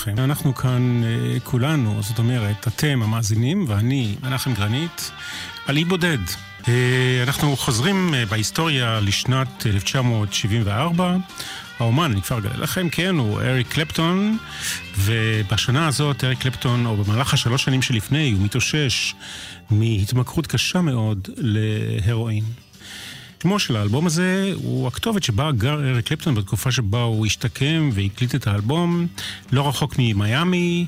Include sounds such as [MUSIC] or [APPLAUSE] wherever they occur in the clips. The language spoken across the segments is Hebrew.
טוב לכם. אנחנו כאן אה, כולנו, זאת אומרת, אתם המאזינים ואני, מנחם גרנית, על אי בודד. אה, אנחנו חוזרים אה, בהיסטוריה לשנת 1974. האומן, אני כבר אגלה לכם, כן, הוא אריק קלפטון, ובשנה הזאת אריק קלפטון, או במהלך השלוש שנים שלפני, הוא מתאושש מהתמכרות קשה מאוד להרואין. שמו של האלבום הזה הוא הכתובת שבה גר אריק קלפטון בתקופה שבה הוא השתקם והקליט את האלבום, לא רחוק ממיאמי.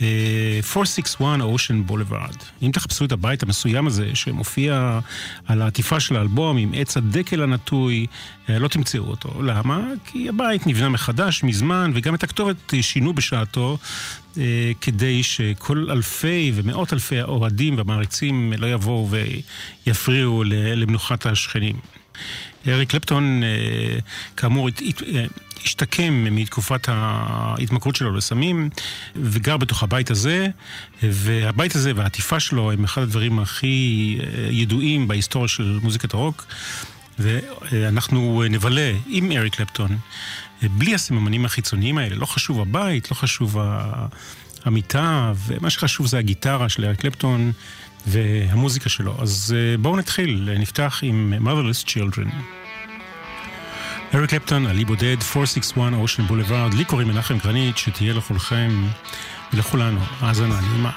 461 Ocean Boulevard. אם תחפשו את הבית המסוים הזה שמופיע על העטיפה של האלבום עם עץ הדקל הנטוי, אה, לא תמצאו אותו. למה? כי הבית נבנה מחדש מזמן וגם את הכתובת שינו בשעתו אה, כדי שכל אלפי ומאות אלפי האוהדים והמעריצים לא יבואו ויפריעו למנוחת השכנים. אריק קלפטון, אה, כאמור, השתקם מתקופת ההתמכרות שלו לסמים, וגר בתוך הבית הזה, והבית הזה והעטיפה שלו הם אחד הדברים הכי אה, ידועים בהיסטוריה של מוזיקת הרוק, ואנחנו נבלה עם אריק קלפטון, בלי הסממנים החיצוניים האלה, לא חשוב הבית, לא חשוב המיטה, ומה שחשוב זה הגיטרה של אריק קלפטון והמוזיקה שלו. אז אה, בואו נתחיל, נפתח עם Motherless Children. אריק קלפטון, עלי בודד, 461 אושן בולווארד, לי קוראים מנחם גרנית, שתהיה לכולכם ולכולנו האזנה נעימה.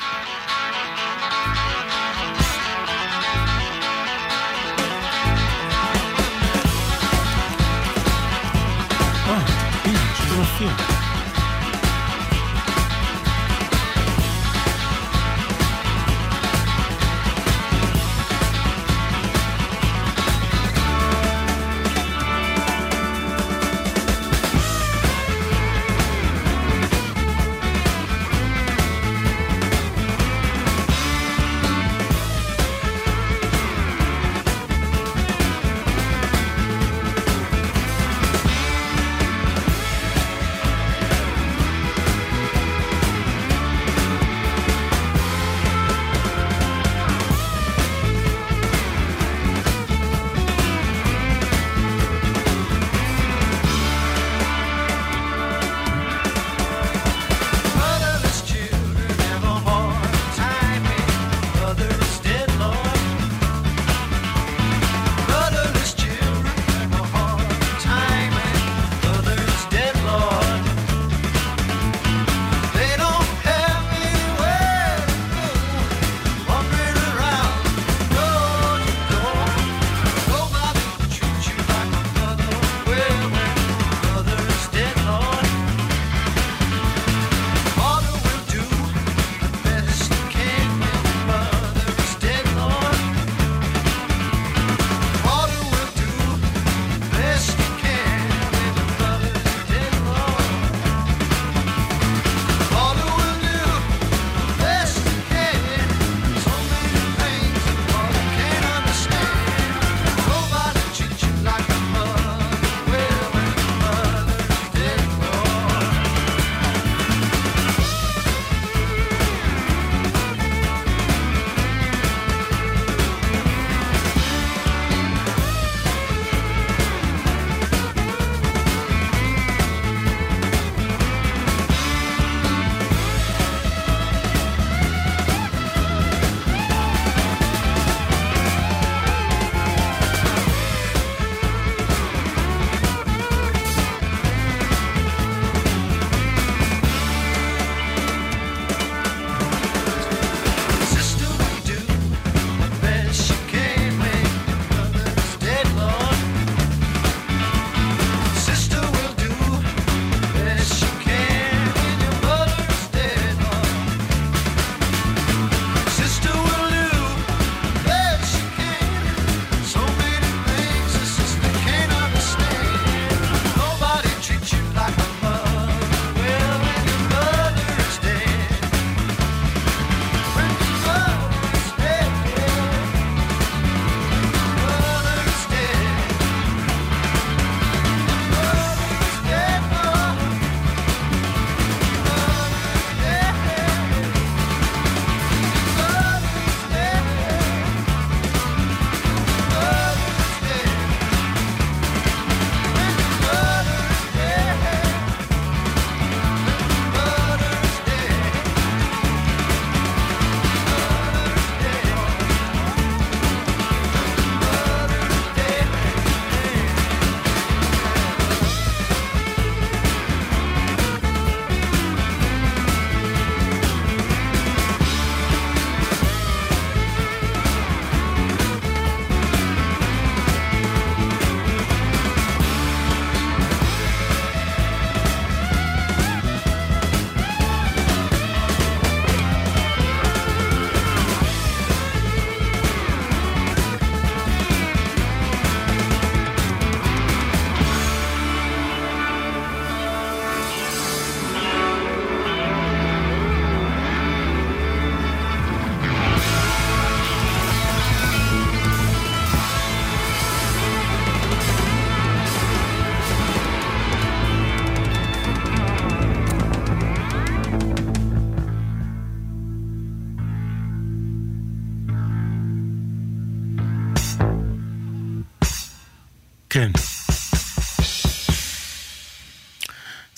אה,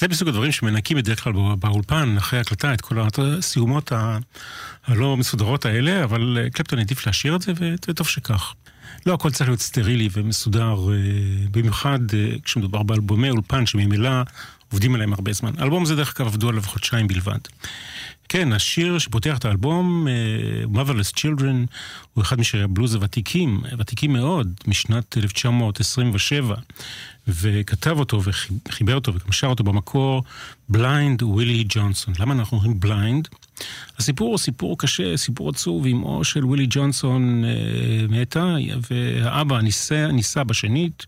זה בסוג הדברים שמנקים בדרך כלל באולפן, אחרי הקלטה, את כל הסיומות הלא מסודרות האלה, אבל אה, קלפטון העדיף להשאיר את זה, וטוב שכך. לא הכל צריך להיות סטרילי ומסודר, אה, במיוחד אה, כשמדובר באלבומי אולפן שממילא עובדים עליהם הרבה זמן. אלבום זה דרך אגב עבדו עליו חודשיים בלבד. כן, השיר שפותח את האלבום, uh, Motherless Children, הוא אחד משירי הבלוז הוותיקים, ותיקים מאוד, משנת 1927, וכתב אותו וחיבר אותו וגם שר אותו במקור בליינד ווילי ג'ונסון. למה אנחנו אומרים Blind? הסיפור הוא סיפור קשה, סיפור עצוב, אמו של ווילי ג'ונסון uh, מתה, והאבא נישא, נישא בשנית,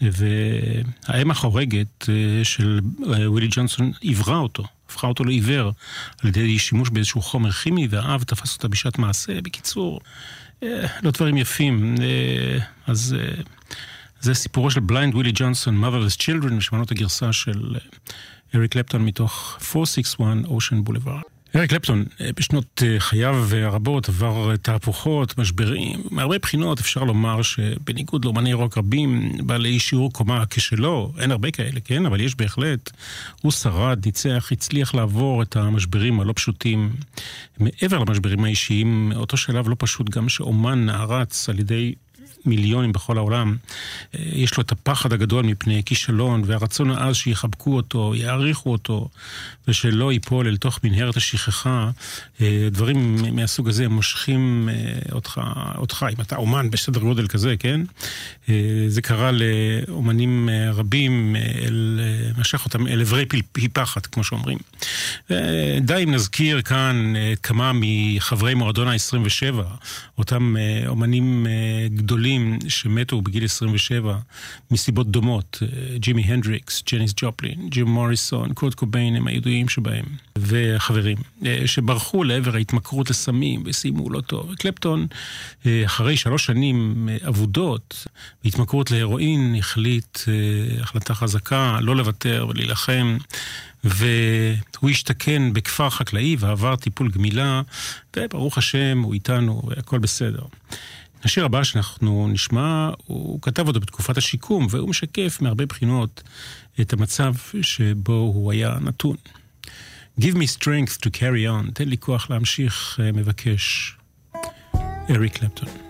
והאם החורגת uh, של ווילי ג'ונסון עיוורה אותו. הפכה אותו לעיוור על ידי שימוש באיזשהו חומר כימי, והאב תפס אותה בשעת מעשה. בקיצור, אה, לא דברים יפים. אה, אז אה, זה סיפורו של בליינד ווילי ג'ונסון, Motherless Children, ושמענו את הגרסה של אריק קלפטון מתוך 461 Ocean Boulevard. אריק קלפטון, אה, בשנות אה, חייו הרבות עבר תהפוכות, משברים. מהרבה בחינות אפשר לומר שבניגוד לאמני רוק רבים, בעלי שיעור קומה כשלו, אין הרבה כאלה, כן? אבל יש בהחלט. הוא שרד, ניצח, הצליח לעבור את המשברים הלא פשוטים. מעבר למשברים האישיים, אותו שלב לא פשוט גם שאומן נערץ על ידי מיליונים בכל העולם, אה, יש לו את הפחד הגדול מפני כישלון, והרצון העז שיחבקו אותו, יעריכו אותו, ושלא ייפול אל תוך מנהרת השכחה. אה, דברים מהסוג הזה מושכים אה, אותך, אותך, אם אתה אומן בסדר גודל כזה, כן? זה קרה לאומנים רבים, אל, משך אותם אל עברי פחד, כמו שאומרים. די אם נזכיר כאן כמה מחברי מועדון ה-27, אותם אומנים גדולים. רבים שמתו בגיל 27 מסיבות דומות, אה, ג'ימי הנדריקס, ג'ניס ג'ופלין, ג'ים מוריסון, קורט קוביין הם הידועים שבהם, וחברים, אה, שברחו לעבר ההתמכרות לסמים וסיימו לא טוב. קלפטון, אה, אחרי שלוש שנים אבודות, בהתמכרות להרואין, החליט החלטה חזקה לא לוותר ולהילחם. והוא השתכן בכפר חקלאי ועבר טיפול גמילה, וברוך השם, הוא איתנו, והכל בסדר. השיר הבא שאנחנו נשמע, הוא כתב אותו בתקופת השיקום, והוא משקף מהרבה בחינות את המצב שבו הוא היה נתון. Give me strength to carry on, תן לי כוח להמשיך, אה, מבקש אריק קלפטון.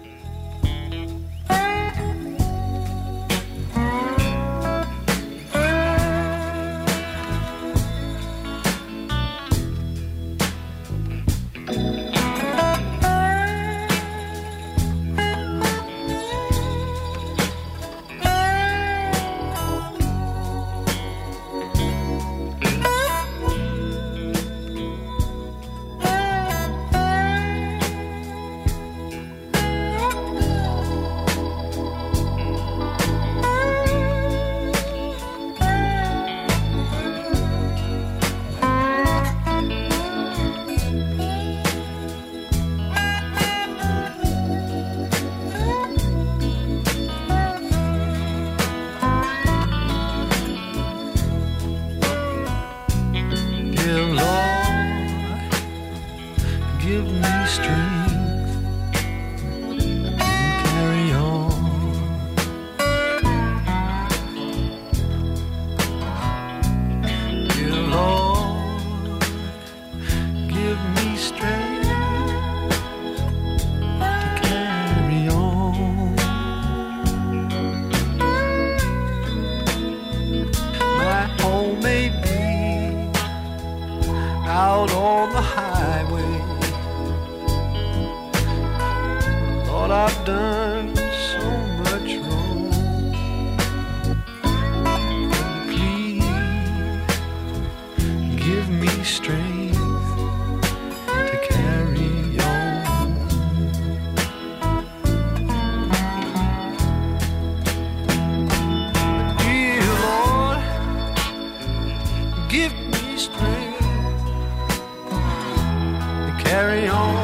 carry on.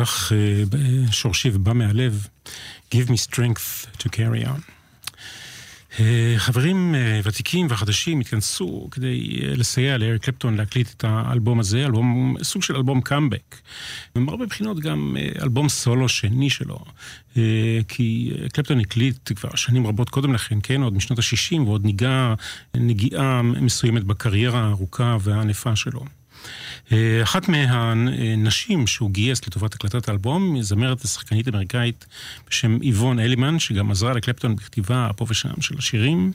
כך uh, שורשי ובא מהלב. Give me strength to carry on. Uh, חברים uh, ותיקים וחדשים התכנסו כדי לסייע לאריק קלפטון להקליט את האלבום הזה, אלבום, סוג של אלבום קאמבק. ומהרבה בחינות גם אלבום סולו שני שלו. כי קלפטון הקליט כבר שנים רבות קודם לכן, כן, עוד משנות ה-60, ועוד ניגע נגיעה מסוימת בקריירה הארוכה והענפה שלו. אה, אחת מהנשים שהוא גייס לטובת הקלטת האלבום, זמרת ושחקנית אמריקאית בשם איבון אלימן, שגם עזרה לקלפטון בכתיבה פה ושם של השירים.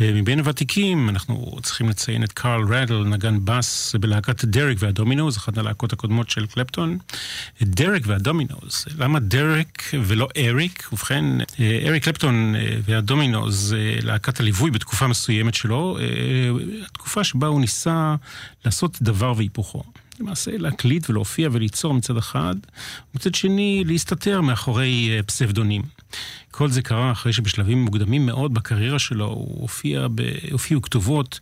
אה, מבין הוותיקים אנחנו צריכים לציין את קארל רדל, נגן בס בלהקת דרק והדומינוז, אחת הלהקות הקודמות של קלפטון. דרק והדומינוז, למה דרק ולא אריק? ובכן, אה, אריק קלפטון והדומינוז, להקת הליווי בתקופה מסוימת שלו, התקופה שבה הוא ניסה לעשות דבר והיפוכו. למעשה להקליט ולהופיע וליצור מצד אחד, ומצד שני להסתתר מאחורי אה, פסבדונים. כל זה קרה אחרי שבשלבים מוקדמים מאוד בקריירה שלו הוא הופיע, ב... הופיעו כתובות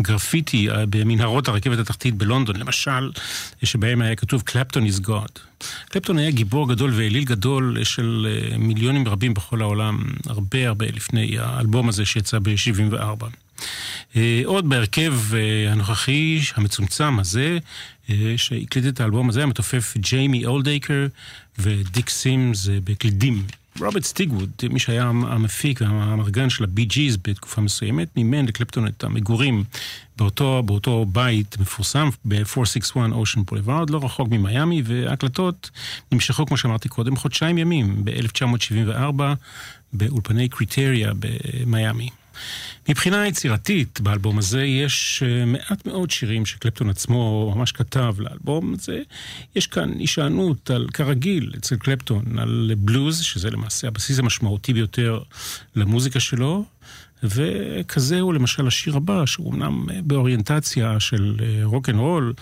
גרפיטי אה, במנהרות הרכבת התחתית בלונדון, למשל, שבהם היה כתוב קלפטון is God. קלפטון היה גיבור גדול ואליל גדול של אה, מיליונים רבים בכל העולם, הרבה הרבה לפני האלבום הזה שיצא ב-74. אה, עוד בהרכב אה, הנוכחי המצומצם הזה, אה, שהקליט את האלבום הזה, המתופף ג'יימי אולדייקר ודיק סימס בקלידים. רוברט סטיגווד, מי שהיה המפיק והמרגן של הבי ג'יז בתקופה מסוימת, מימן לקלפטון את המגורים באותו, באותו בית מפורסם ב-461 Ocean Boulevard, לא רחוק ממיאמי, וההקלטות נמשכו, כמו שאמרתי קודם, חודשיים ימים, ב-1974, באולפני קרייטריה במיאמי. מבחינה יצירתית, באלבום הזה יש אה, מעט מאוד שירים שקלפטון עצמו ממש כתב לאלבום הזה. יש כאן הישענות על, כרגיל, אצל קלפטון, על בלוז, שזה למעשה הבסיס המשמעותי ביותר למוזיקה שלו. וכזה הוא למשל השיר הבא, שהוא אמנם באוריינטציה של רוק אנד רול,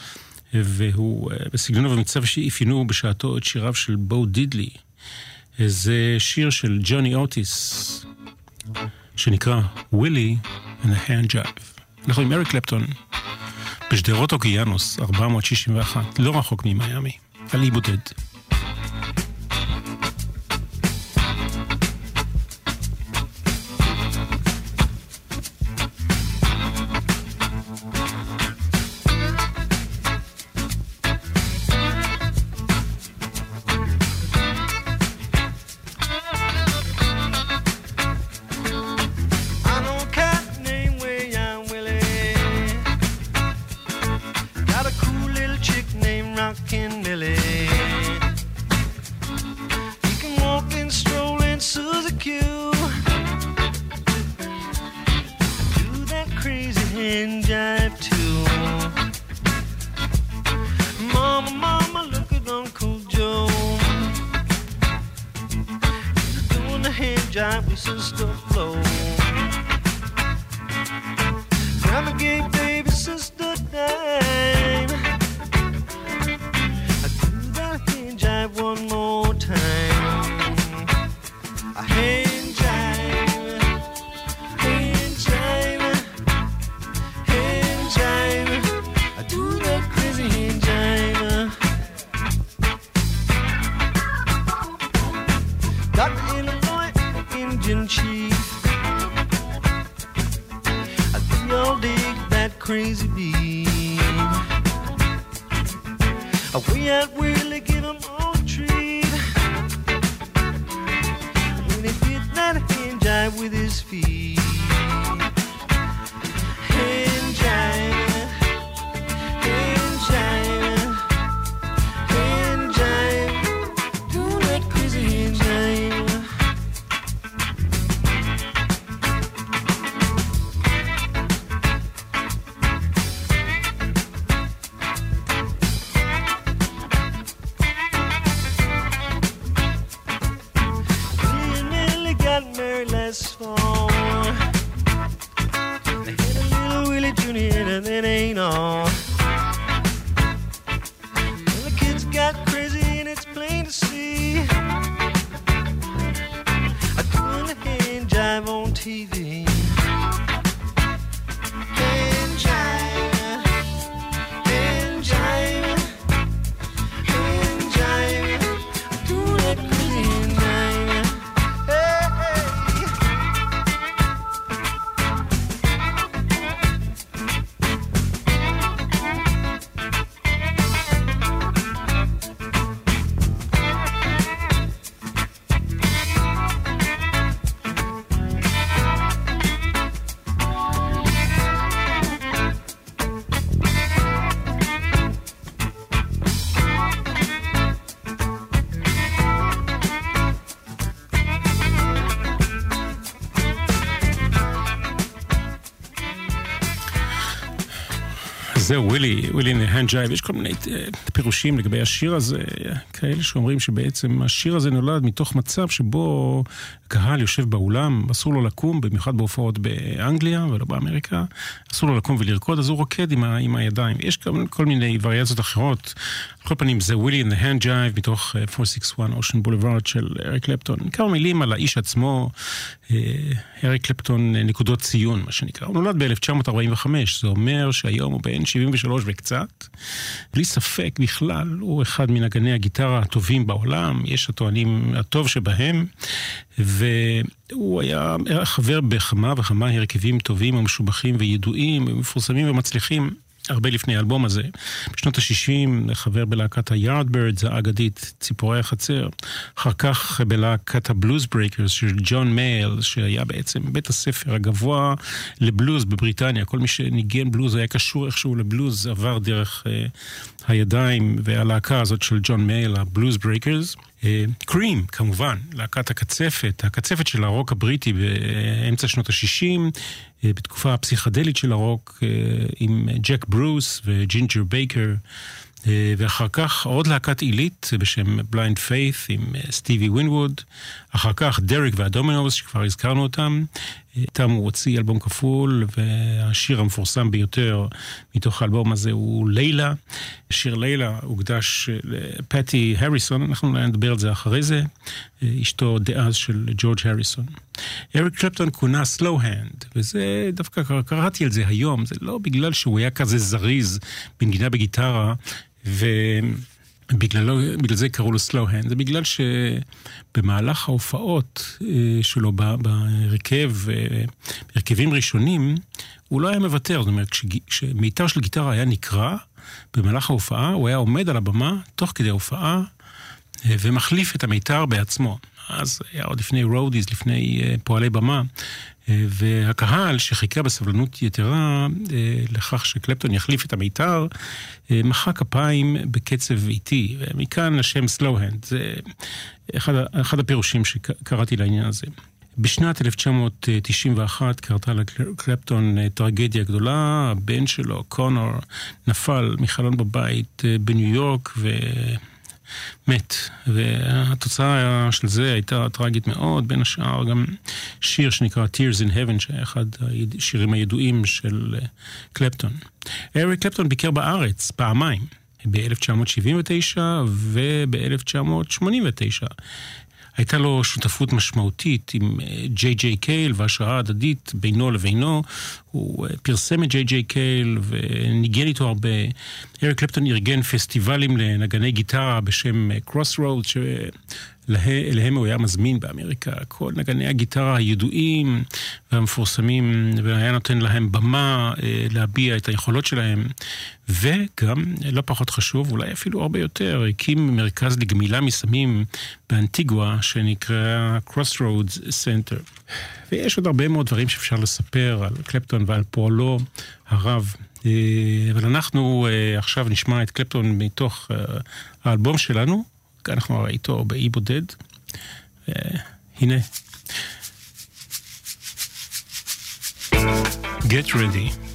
והוא אה, בסגנונו ומקצב שאפיינו בשעתו את שיריו של בו דידלי. זה שיר של ג'וני אוטיס. שנקרא ווילי and a hand jive. אנחנו עם אריק קלפטון בשדרות אוקיינוס 461, לא רחוק ממיאמי, על אי בודד. זהו, ווילי, ווילי hand jive, יש כל מיני אה, פירושים לגבי השיר הזה, כאלה שאומרים שבעצם השיר הזה נולד מתוך מצב שבו קהל יושב באולם, אסור לו לקום, במיוחד בהופעות באנגליה ולא באמריקה, אסור לו לקום ולרקוד, אז הוא רוקד עם, ה, עם הידיים. יש כל, כל מיני וריאציות אחרות. על כל פנים, זה ווילי hand jive מתוך 461 Ocean Boulevard של אריק קלפטון. כמה מילים על האיש עצמו, אריק קלפטון נקודות ציון, מה שנקרא. הוא נולד ב-1945, זה אומר שהיום הוא בן 73 וקצת. בלי ספק בכלל, הוא אחד מנגני הגיטרה הטובים בעולם, יש הטוענים הטוב שבהם. והוא היה חבר בכמה וכמה הרכבים טובים ומשובחים וידועים ומפורסמים ומצליחים. הרבה לפני האלבום הזה. בשנות ה-60 חבר בלהקת ה-Yardbirds האגדית, ציפורי החצר. אחר כך בלהקת הבלוז ברייקרס של ג'ון מאייל, שהיה בעצם בית הספר הגבוה לבלוז בבריטניה. כל מי שניגן בלוז היה קשור איכשהו לבלוז, עבר דרך uh, הידיים והלהקה הזאת של ג'ון מאייל, הבלוז ברייקרס. Cream, uh, כמובן, להקת הקצפת, הקצפת של הרוק הבריטי באמצע שנות ה-60, uh, בתקופה הפסיכדלית של הרוק, uh, עם ג'ק ברוס וג'ינג'ר בייקר, ואחר כך עוד להקת עילית בשם בליינד פיית' עם uh, סטיבי ווינווד, אחר כך דרק והדומינוס, שכבר הזכרנו אותם, איתם הוא הוציא אלבום כפול, והשיר המפורסם ביותר מתוך האלבום הזה הוא לילה. שיר לילה הוקדש לפטי הריסון, אנחנו נדבר על זה אחרי זה, אשתו דאז של ג'ורג' הריסון. אריק קלפטון כונה סלואו הנד, וזה דווקא קראתי על זה היום, זה לא בגלל שהוא היה כזה זריז בנגינה בגיטרה, ו... בגללו, בגלל זה קראו לו סלואו-הנד, זה בגלל שבמהלך ההופעות שלו בהרכב, בהרכבים ראשונים, הוא לא היה מוותר, זאת אומרת, כשמיתר של גיטרה היה נקרע, במהלך ההופעה הוא היה עומד על הבמה, תוך כדי ההופעה, ומחליף את המיתר בעצמו. אז היה עוד לפני roadies, לפני פועלי במה, והקהל שחיכה בסבלנות יתרה לכך שקלפטון יחליף את המיתר, מחא כפיים בקצב איטי, ומכאן השם סלואו-הנד, זה אחד, אחד הפירושים שקראתי לעניין הזה. בשנת 1991 קרתה לקלפטון טרגדיה גדולה, הבן שלו, קונור, נפל מחלון בבית בניו יורק ו... מת, והתוצאה של זה הייתה טרגית מאוד, בין השאר גם שיר שנקרא Tears in Heaven, שהיה אחד השירים הידועים של קלפטון. אריק קלפטון ביקר בארץ פעמיים, ב-1979 וב-1989. הייתה לו שותפות משמעותית עם ג'יי ג'יי קייל והשראה הדדית בינו לבינו. הוא פרסם את ג'יי ג'יי קייל וניגן איתו הרבה. אריק קלפטון ארגן פסטיבלים לנגני גיטרה בשם Crossroads, שאליהם הוא היה מזמין באמריקה כל נגני הגיטרה הידועים והמפורסמים, והיה נותן להם במה להביע את היכולות שלהם. וגם, לא פחות חשוב, אולי אפילו הרבה יותר, הקים מרכז לגמילה מסמים באנטיגואה, שנקרא Crossroads Center. ויש עוד הרבה מאוד דברים שאפשר לספר על קלפטון ועל פועלו הרב. אבל אנחנו עכשיו נשמע את קלפטון מתוך האלבום שלנו, אנחנו הרי איתו באי בודד. הנה. Get ready.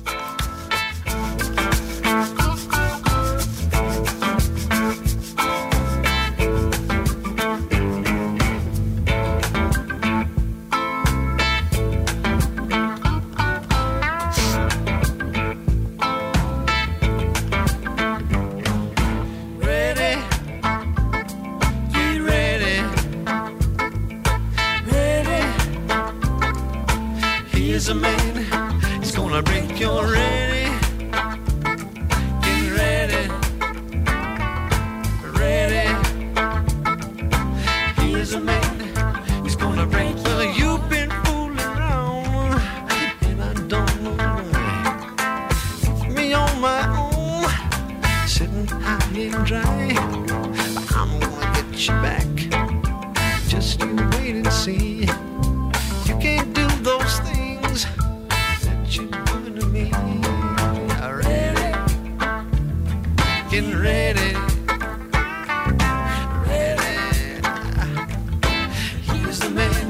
is the man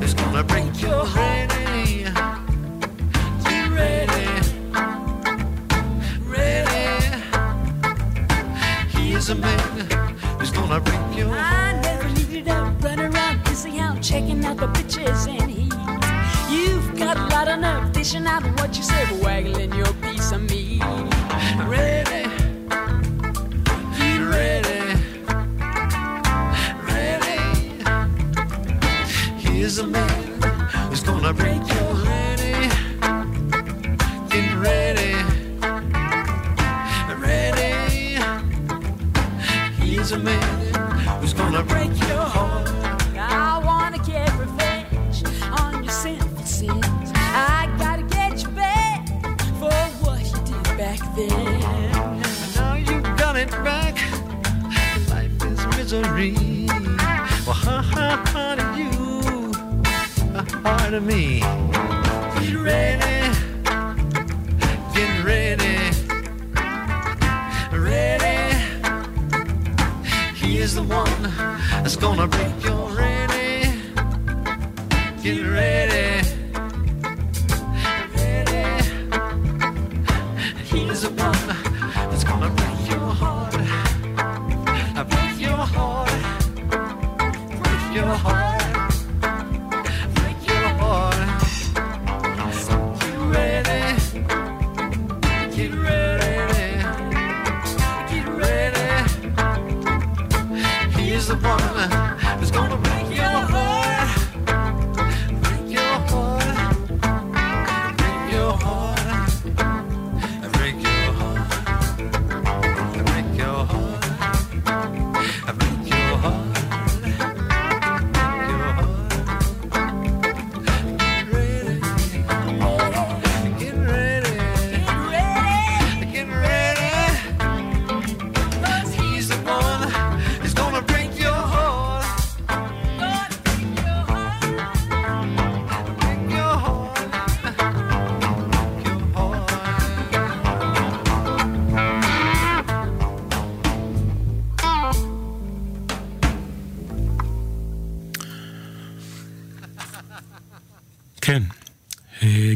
that's gonna break your heart. Eh? Ready? Ready? He is a man who's gonna break your heart. I never needed a runaround, busy out checking out the bitches, and he. You've got a lot of nerve dishing out what you said, waggling your piece of me. Ready? Here's a man who's gonna break your ready, get ready, ready. Here's a man who's gonna break your heart. I wanna get revenge on your sinful sins. I gotta get you back for what you did back then. Now you got it back. Life is misery. To me. Get ready, get ready, ready. He is the one that's gonna break your ready. Get ready.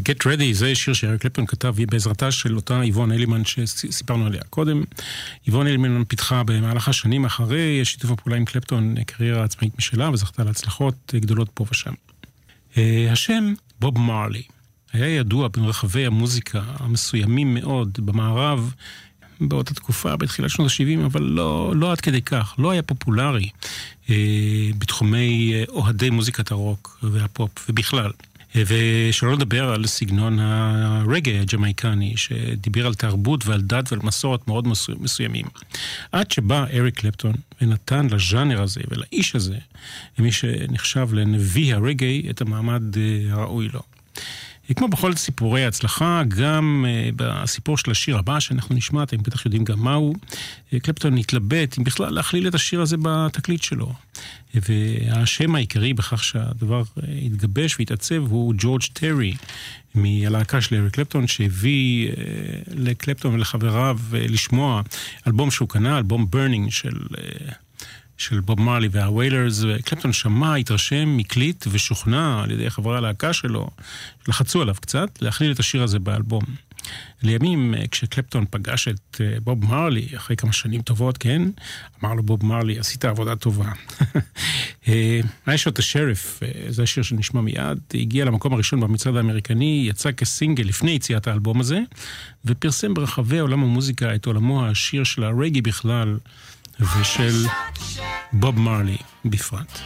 Get Ready זה שיר שאריק קלפטון כתב בעזרתה של אותה איבון אלימן שסיפרנו עליה קודם. איבון אלימן פיתחה במהלך השנים אחרי שיתוף הפעולה עם קלפטון קריירה עצמאית משלה וזכתה להצלחות גדולות פה ושם. אה, השם בוב מרלי היה ידוע ברחבי המוזיקה המסוימים מאוד במערב באותה תקופה, בתחילת שנות ה-70, אבל לא, לא עד כדי כך, לא היה פופולרי אה, בתחומי אה, אוהדי מוזיקת הרוק והפופ ובכלל. ושלא לדבר על סגנון הרגע הג'מייקני, שדיבר על תרבות ועל דת ועל מסורת מאוד מסו- מסוימים. עד שבא אריק קלפטון ונתן לז'אנר הזה ולאיש הזה, למי שנחשב לנביא הרגעי, את המעמד אה, הראוי לו. כמו בכל סיפורי ההצלחה, גם uh, בסיפור של השיר הבא שאנחנו נשמע, אתם בטח יודעים גם מהו, uh, קלפטון התלבט אם בכלל להכליל את השיר הזה בתקליט שלו. והאשם העיקרי בכך שהדבר uh, התגבש והתעצב הוא ג'ורג' טרי, מהלהקה של אריק קלפטון, שהביא לקלפטון ולחבריו לשמוע אלבום שהוא קנה, אלבום Burnin' של... של בוב מרלי והוויילרס, וקלפטון שמע, התרשם, הקליט ושוכנע על ידי חברי הלהקה שלו, לחצו עליו קצת, להכליל את השיר הזה באלבום. לימים, כשקלפטון פגש את בוב מרלי, אחרי כמה שנים טובות, כן, אמר לו בוב מרלי, עשית עבודה טובה. היה שוט השריף, זה השיר שנשמע מיד, הגיע למקום הראשון במצעד האמריקני, יצא כסינגל לפני יציאת האלבום הזה, ופרסם ברחבי עולם המוזיקה את עולמו העשיר של הרגי בכלל. ושל בוב מרלי בפרט.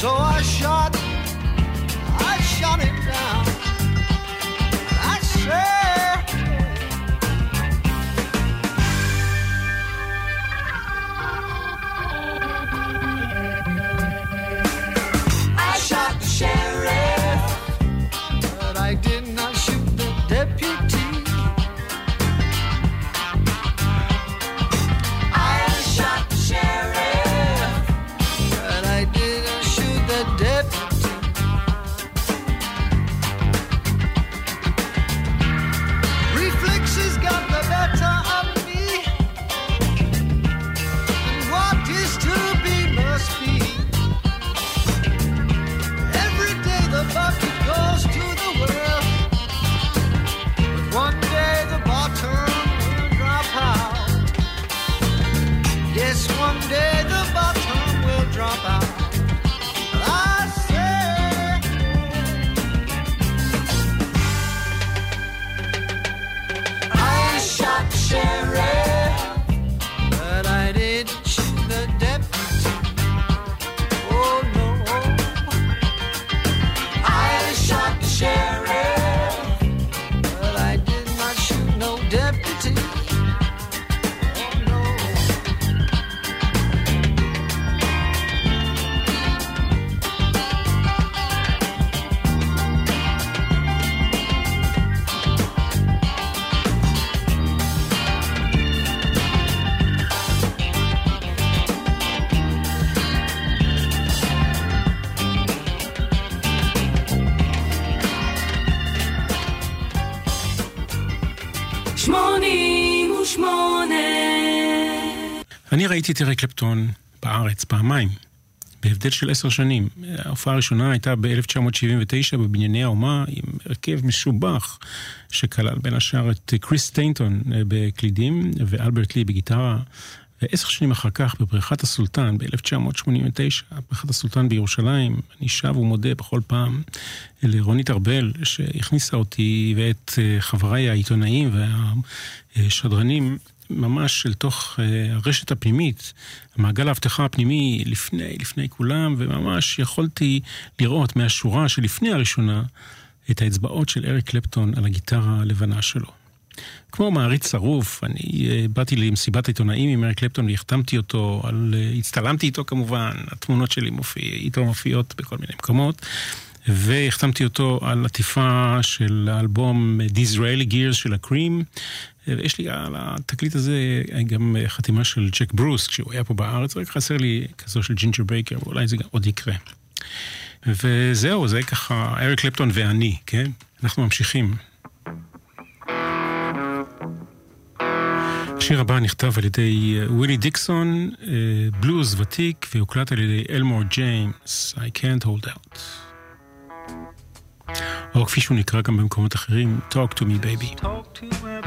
So I shot, אני ראיתי את אריק קלפטון בארץ פעמיים, בהבדל של עשר שנים. ההופעה הראשונה הייתה ב-1979 בבנייני האומה עם הרכב משובח, שכלל בין השאר את קריס סטיינטון אה, בקלידים ואלברט לי בגיטרה. ועשר שנים אחר כך, בבריכת הסולטן, ב-1989, בריכת הסולטן בירושלים, אני שב ומודה בכל פעם לרונית ארבל, שהכניסה אותי ואת אה, חבריי העיתונאים והשדרנים ממש אל תוך אה, הרשת הפנימית, מעגל האבטחה הפנימי לפני, לפני כולם, וממש יכולתי לראות מהשורה שלפני הראשונה את האצבעות של אריק קלפטון על הגיטרה הלבנה שלו. כמו מעריץ שרוף, אני uh, באתי למסיבת עיתונאים עם אריק קלפטון והחתמתי אותו, על, uh, הצטלמתי איתו כמובן, התמונות שלי מופיע, איתו מופיעות בכל מיני מקומות, והחתמתי אותו על עטיפה של האלבום The Israeli Gears של הקרים. ויש לי על התקליט הזה גם חתימה של ג'ק ברוס, כשהוא היה פה בארץ, רק חסר לי כזו של ג'ינג'ר בייקר, ואולי זה גם עוד יקרה. וזהו, זה ככה אריק קלפטון ואני, כן? אנחנו ממשיכים. השיר הבא נכתב על ידי אה, ווילי דיקסון, אה, בלוז ותיק, והוקלט על ידי אלמור ג'יימס, I can't hold out. או כפי שהוא נקרא גם במקומות אחרים, Talk to me baby. Talk to the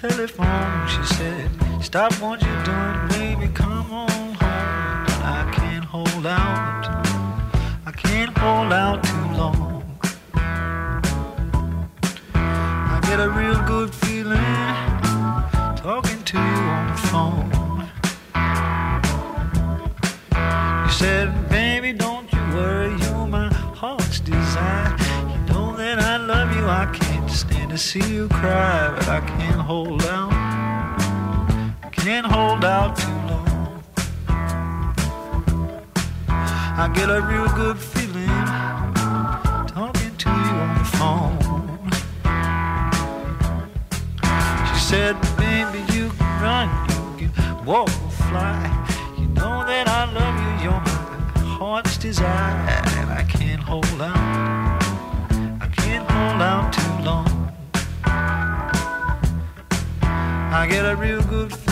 telephone. She said, Stop what you're doing, baby, come on home. I can't hold out. I can't hold out too long. I get a real good feeling talking to you on the phone. You said, Baby, don't you worry, you're my heart's desire. You know that I love you, I can't to see you cry, but I can't hold out. I can't hold out too long. I get a real good feeling talking to you on the phone. She said, baby, you can run, you can walk fly. You know that I love you, you're my heart's desire, and I can't hold out. I can't hold out too long. I get a real good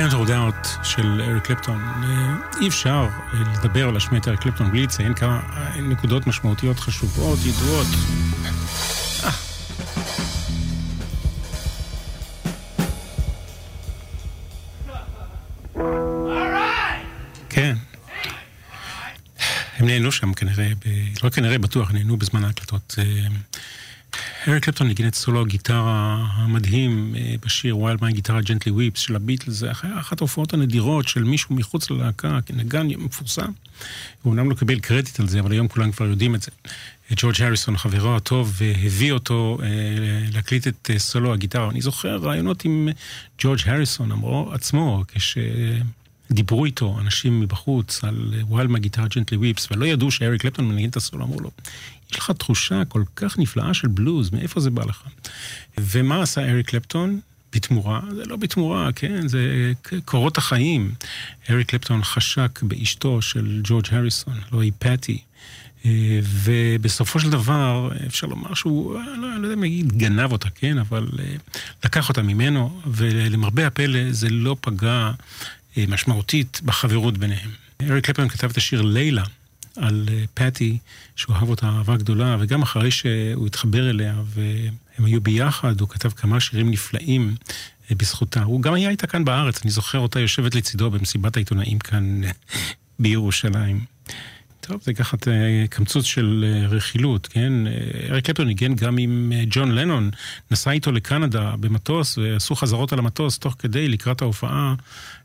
Can't hold out של אריק קלפטון. אה, אי אפשר אה, לדבר על להשמיע את אריק קלפטון בלי לציין כמה אה, נקודות משמעותיות חשובות, ידועות. כן. הם נהנו שם כנראה. לא כנראה, בטוח, נהנו בזמן ההקלטות. אריק קלפטון ניגן את סולו הגיטרה המדהים אה, בשיר Wild My Guitar Gently Weeps של הביטלס, זה אחת אחת ההופעות הנדירות של מישהו מחוץ ללהקה, כנגן מפורסם. הוא אומנם לא קיבל קרדיט על זה, אבל היום כולם כבר יודעים את זה. ג'ורג' הריסון, חברו הטוב, אה, הביא אותו אה, להקליט את סולו הגיטרה. אני זוכר רעיונות עם ג'ורג' הריסון אמרו, עצמו, כש... דיברו איתו אנשים מבחוץ על וואלמה גיטר ג'נטלי וויפס, ולא ידעו שאריק קלפטון מנגן את הסולו, אמרו לו, יש לך תחושה כל כך נפלאה של בלוז, מאיפה זה בא לך? ומה עשה אריק קלפטון? בתמורה, זה לא בתמורה, כן, זה קורות החיים. אריק קלפטון חשק באשתו של ג'ורג' הריסון, לא היא פטי. אה, ובסופו של דבר, אפשר לומר שהוא, לא, לא יודע אם להגיד גנב אותה, כן, אבל אה, לקח אותה ממנו, ולמרבה הפלא זה לא פגע אה, משמעותית בחברות ביניהם. אריק קלפטון כתב את השיר לילה על אה, פטי, שהוא אהב אותה אהבה גדולה, וגם אחרי שהוא התחבר אליה והם היו ביחד, הוא כתב כמה שירים נפלאים אה, בזכותה. הוא גם היה איתה כאן בארץ, אני זוכר אותה יושבת לצידו במסיבת העיתונאים כאן [LAUGHS] בירושלים. טוב, זה ככה אה, קמצוץ של רכילות, כן? אריק קלפטון ניגן גם עם ג'ון לנון, נסע איתו לקנדה במטוס, ועשו חזרות על המטוס תוך כדי, לקראת ההופעה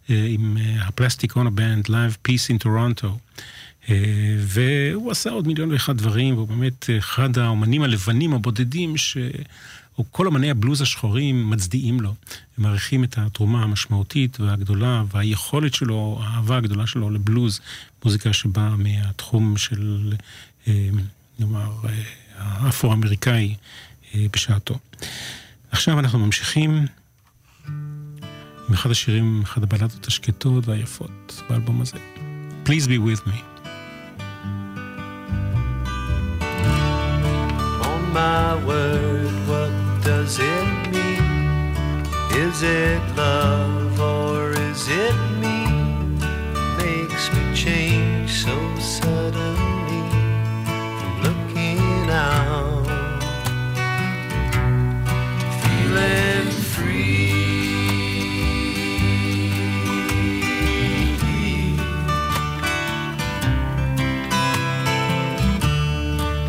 עם הפלסטיק און הבנד, Live Peace in Toronto. אה, והוא עשה עוד מיליון ואחד דברים, והוא באמת אחד האומנים הלבנים הבודדים ש... או כל אמני הבלוז השחורים מצדיעים לו, הם מעריכים את התרומה המשמעותית והגדולה והיכולת שלו, האהבה הגדולה שלו לבלוז, מוזיקה שבאה מהתחום של, אה, נאמר, אה, האפרו-אמריקאי אה, בשעתו. עכשיו אנחנו ממשיכים עם אחד השירים, אחד הבלדות השקטות והיפות באלבום הזה. Please be with me. My word, what does it mean Is it love or is it me? Makes me change so suddenly from looking out. Feeling free.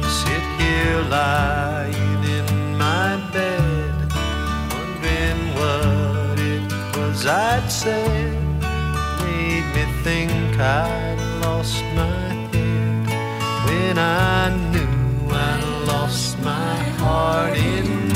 Sit think I'd lost my head when I knew I'd lost my heart instead.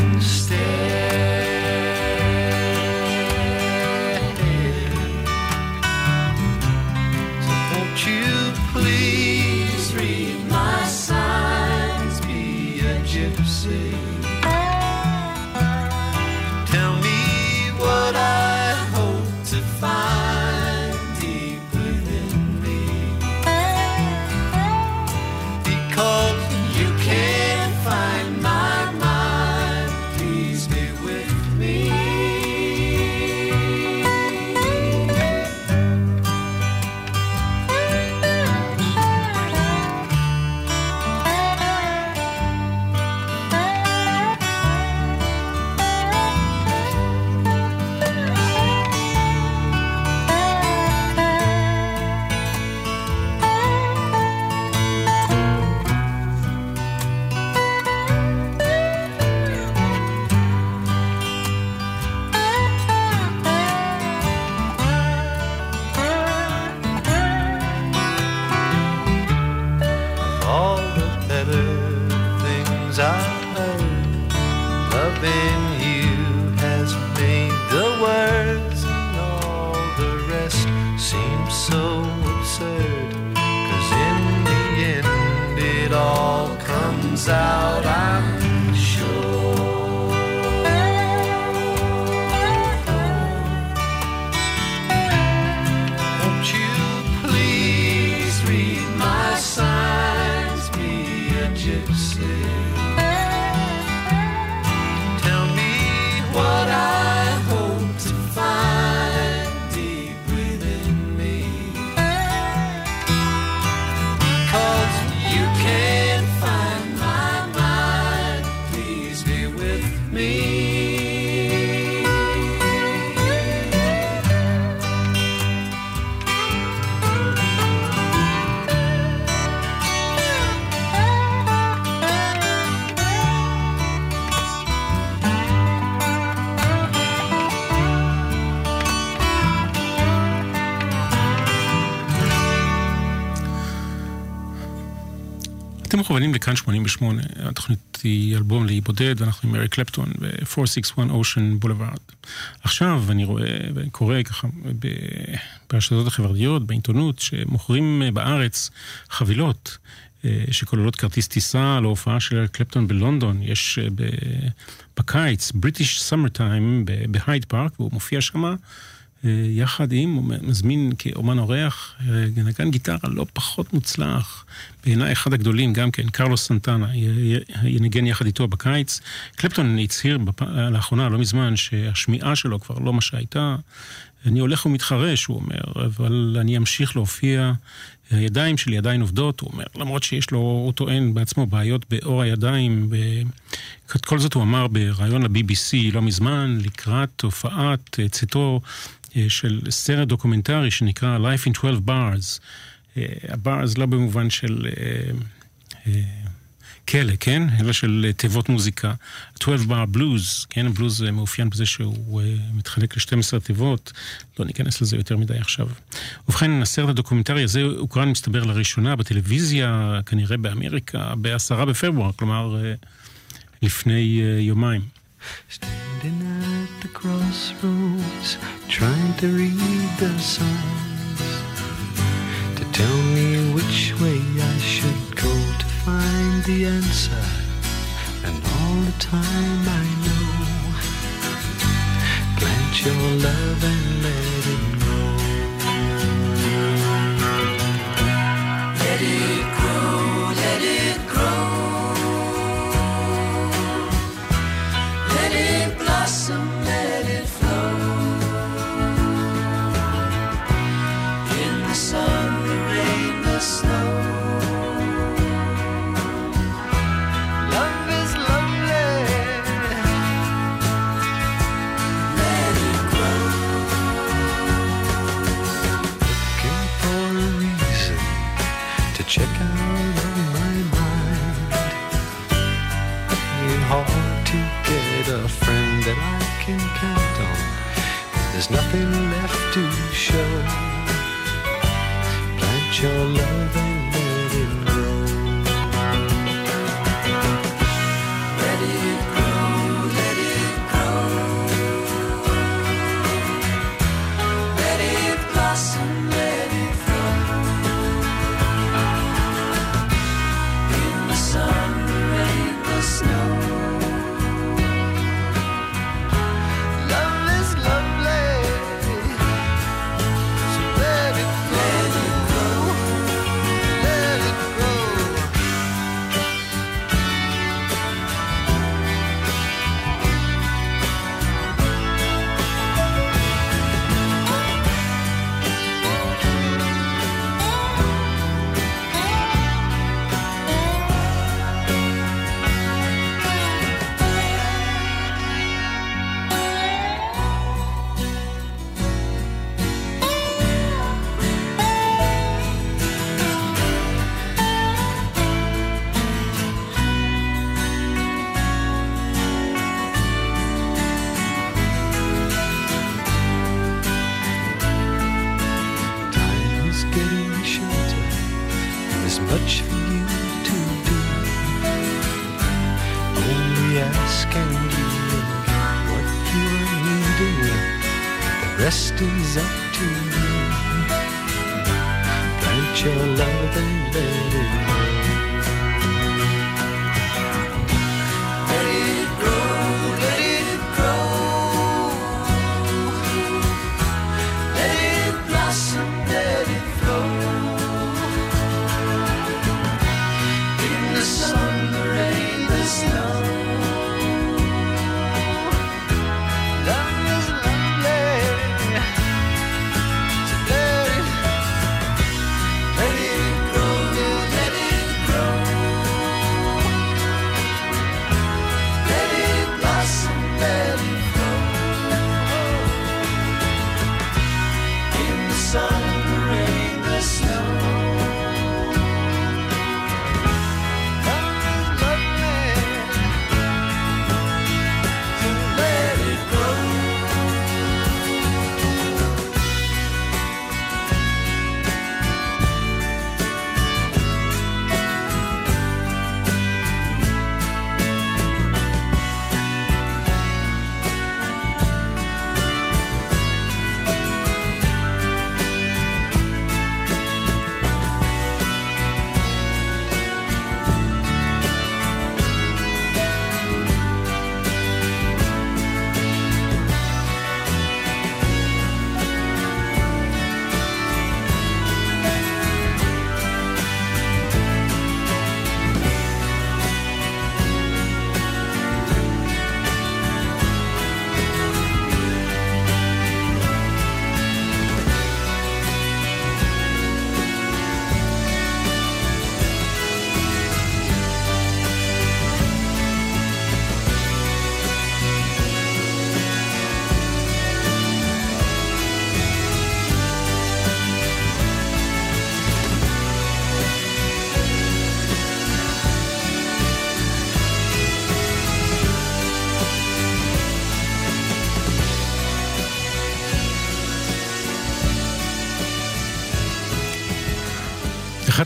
Rest seem so absurd. Cause in the end, it all comes out, מכוונים לכאן 88, התוכנית היא אלבום לאי בודד, ואנחנו עם אריק קלפטון ב-461 Ocean Boulevard. עכשיו אני רואה וקורא ככה ברשתות החברתיות, בעיתונות, שמוכרים בארץ חבילות אה, שכוללות כרטיס טיסה להופעה של אריק קלפטון בלונדון. יש אה, בקיץ, British Summertime בהייד פארק, והוא מופיע. אה, יחד עם, הוא מזמין כאומן אורח, אה, נגן גיטרה לא פחות מוצלח, בעיניי אחד הגדולים גם כן, קרלוס סנטנה, ינגן יחד איתו בקיץ. קלפטון הצהיר בפ... לאחרונה, לא מזמן, שהשמיעה שלו כבר לא מה שהייתה. אני הולך ומתחרש, הוא אומר, אבל אני אמשיך להופיע. הידיים שלי עדיין עובדות, הוא אומר, למרות שיש לו, הוא טוען בעצמו בעיות בעור הידיים. ב... כל זאת הוא אמר בריאיון ל-BBC לא מזמן, לקראת הופעת אה, צאתו אה, של סרט דוקומנטרי שנקרא Life in 12 Bars. אה, הבארז לא במובן של אה, אה, כלא, כן? אלא של תיבות מוזיקה. 12 bar blues, כן? הבלוז מאופיין בזה שהוא מתחלק ל-12 תיבות. לא ניכנס לזה יותר מדי עכשיו. ובכן, הסרט הדוקומנטרי הזה הוקרן, מסתבר, לראשונה בטלוויזיה, כנראה באמריקה, ב-10 בפברואר, כלומר, לפני יומיים. Standing at the crossroads, trying to read the signs to tell me which way I should go to find the answer. And all the time I know, plant your love and let check out of my mind. Ain't hard to get a friend that I can count on. There's nothing rest is up to you. Plant your love and let it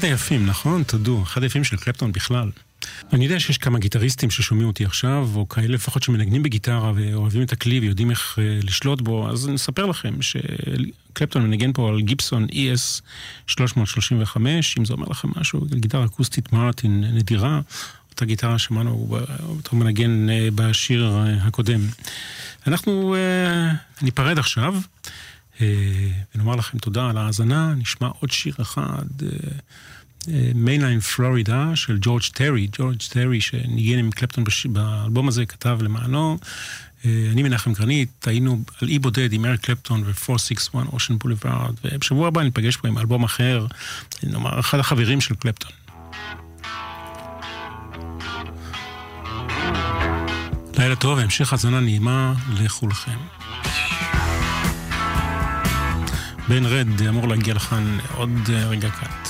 היפים, נכון? תודו, אחד היפים של קלפטון בכלל. אני יודע שיש כמה גיטריסטים ששומעים אותי עכשיו, או כאלה לפחות שמנגנים בגיטרה ואוהבים את הכלי ויודעים איך אה, לשלוט בו, אז נספר לכם שקלפטון מנגן פה על גיבסון ES 335, אם זה אומר לכם משהו, גיטרה אקוסטית מרטין נדירה, אותה גיטרה שמענו אותו מנגן אה, בשיר אה, הקודם. אנחנו אה, ניפרד עכשיו. אה, ונאמר לכם תודה על ההאזנה, נשמע עוד שיר אחד, Mainline Florida של ג'ורג' טרי, ג'ורג' טרי שניגן עם קלפטון בש... באלבום הזה, כתב למענו. אה, אני מנחם גרנית, היינו על אי בודד עם אריק קלפטון ו-461 Ocean Boulevard, ובשבוע הבא ניפגש פה עם אלבום אחר, נאמר, אחד החברים של קלפטון. לילה טוב, המשך האזנה נעימה לכולכם. בן רד אמור להגיע לכאן עוד רגע קל.